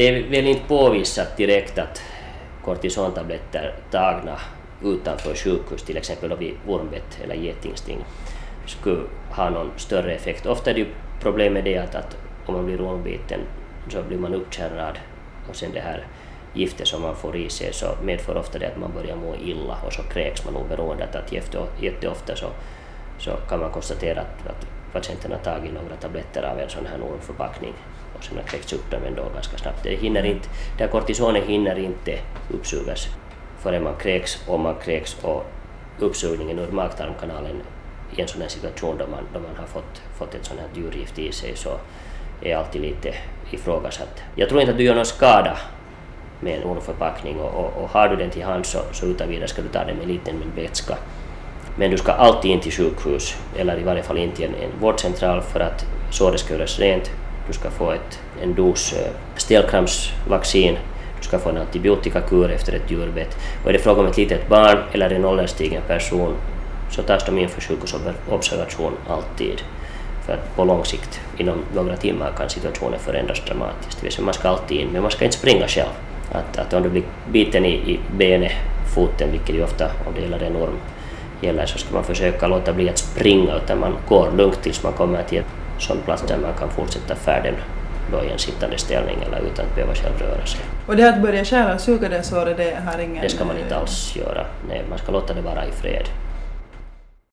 det är väl inte påvisat direkt att kortisontabletter tagna utanför sjukhus, till exempel vid ormbett eller getingsting, skulle ha någon större effekt. Ofta är det ju problem med det att, att om man blir ormbiten så blir man uppkärrad och sen det här giftet som man får i sig så medför ofta det att man börjar må illa och så kräks man oberoende att jätteofta så, så kan man konstatera att, att patienten har tagit några tabletter av en sån här ormförpackning och sen har kräkts upp dem ändå ganska snabbt. Det, hinner inte, det här kortisonet hinner inte uppsugas förrän man kräks och man kräks och uppsugningen ur magtarmkanalen i en sån här situation då man, då man har fått, fått ett sånt här djurgift i sig så är alltid lite ifrågasatt. Jag tror inte att du gör någon skada med en ormförpackning och, och, och, har du den till hands så, så utan vidare ska du ta den med en liten vätska. Men du ska alltid in till sjukhus eller i varje fall in till en, en vårdcentral för att såret ska göras rent. Du ska få ett, en dos eh, stelkrampsvaccin du ska få en antibiotikakur efter ett djurbett. Och är det fråga om ett litet barn eller en ålderstigen person så tas de in för sjukhusobservation alltid. För att på lång sikt, inom några timmar, kan situationen förändras dramatiskt. Man ska alltid in, men man ska inte springa själv. Att, att om du blir biten i, i benet, foten, vilket ju ofta, om det gäller en orm, gäller, så ska man försöka låta bli att springa, utan man går lugnt tills man kommer till en sån plats där man kan fortsätta färden då i en sittande ställning eller utan att behöva själv röra sig. Och det att börja skära och suga det såret, det har ingen... Det ska man inte alls göra. Nej, man ska låta det vara i fred.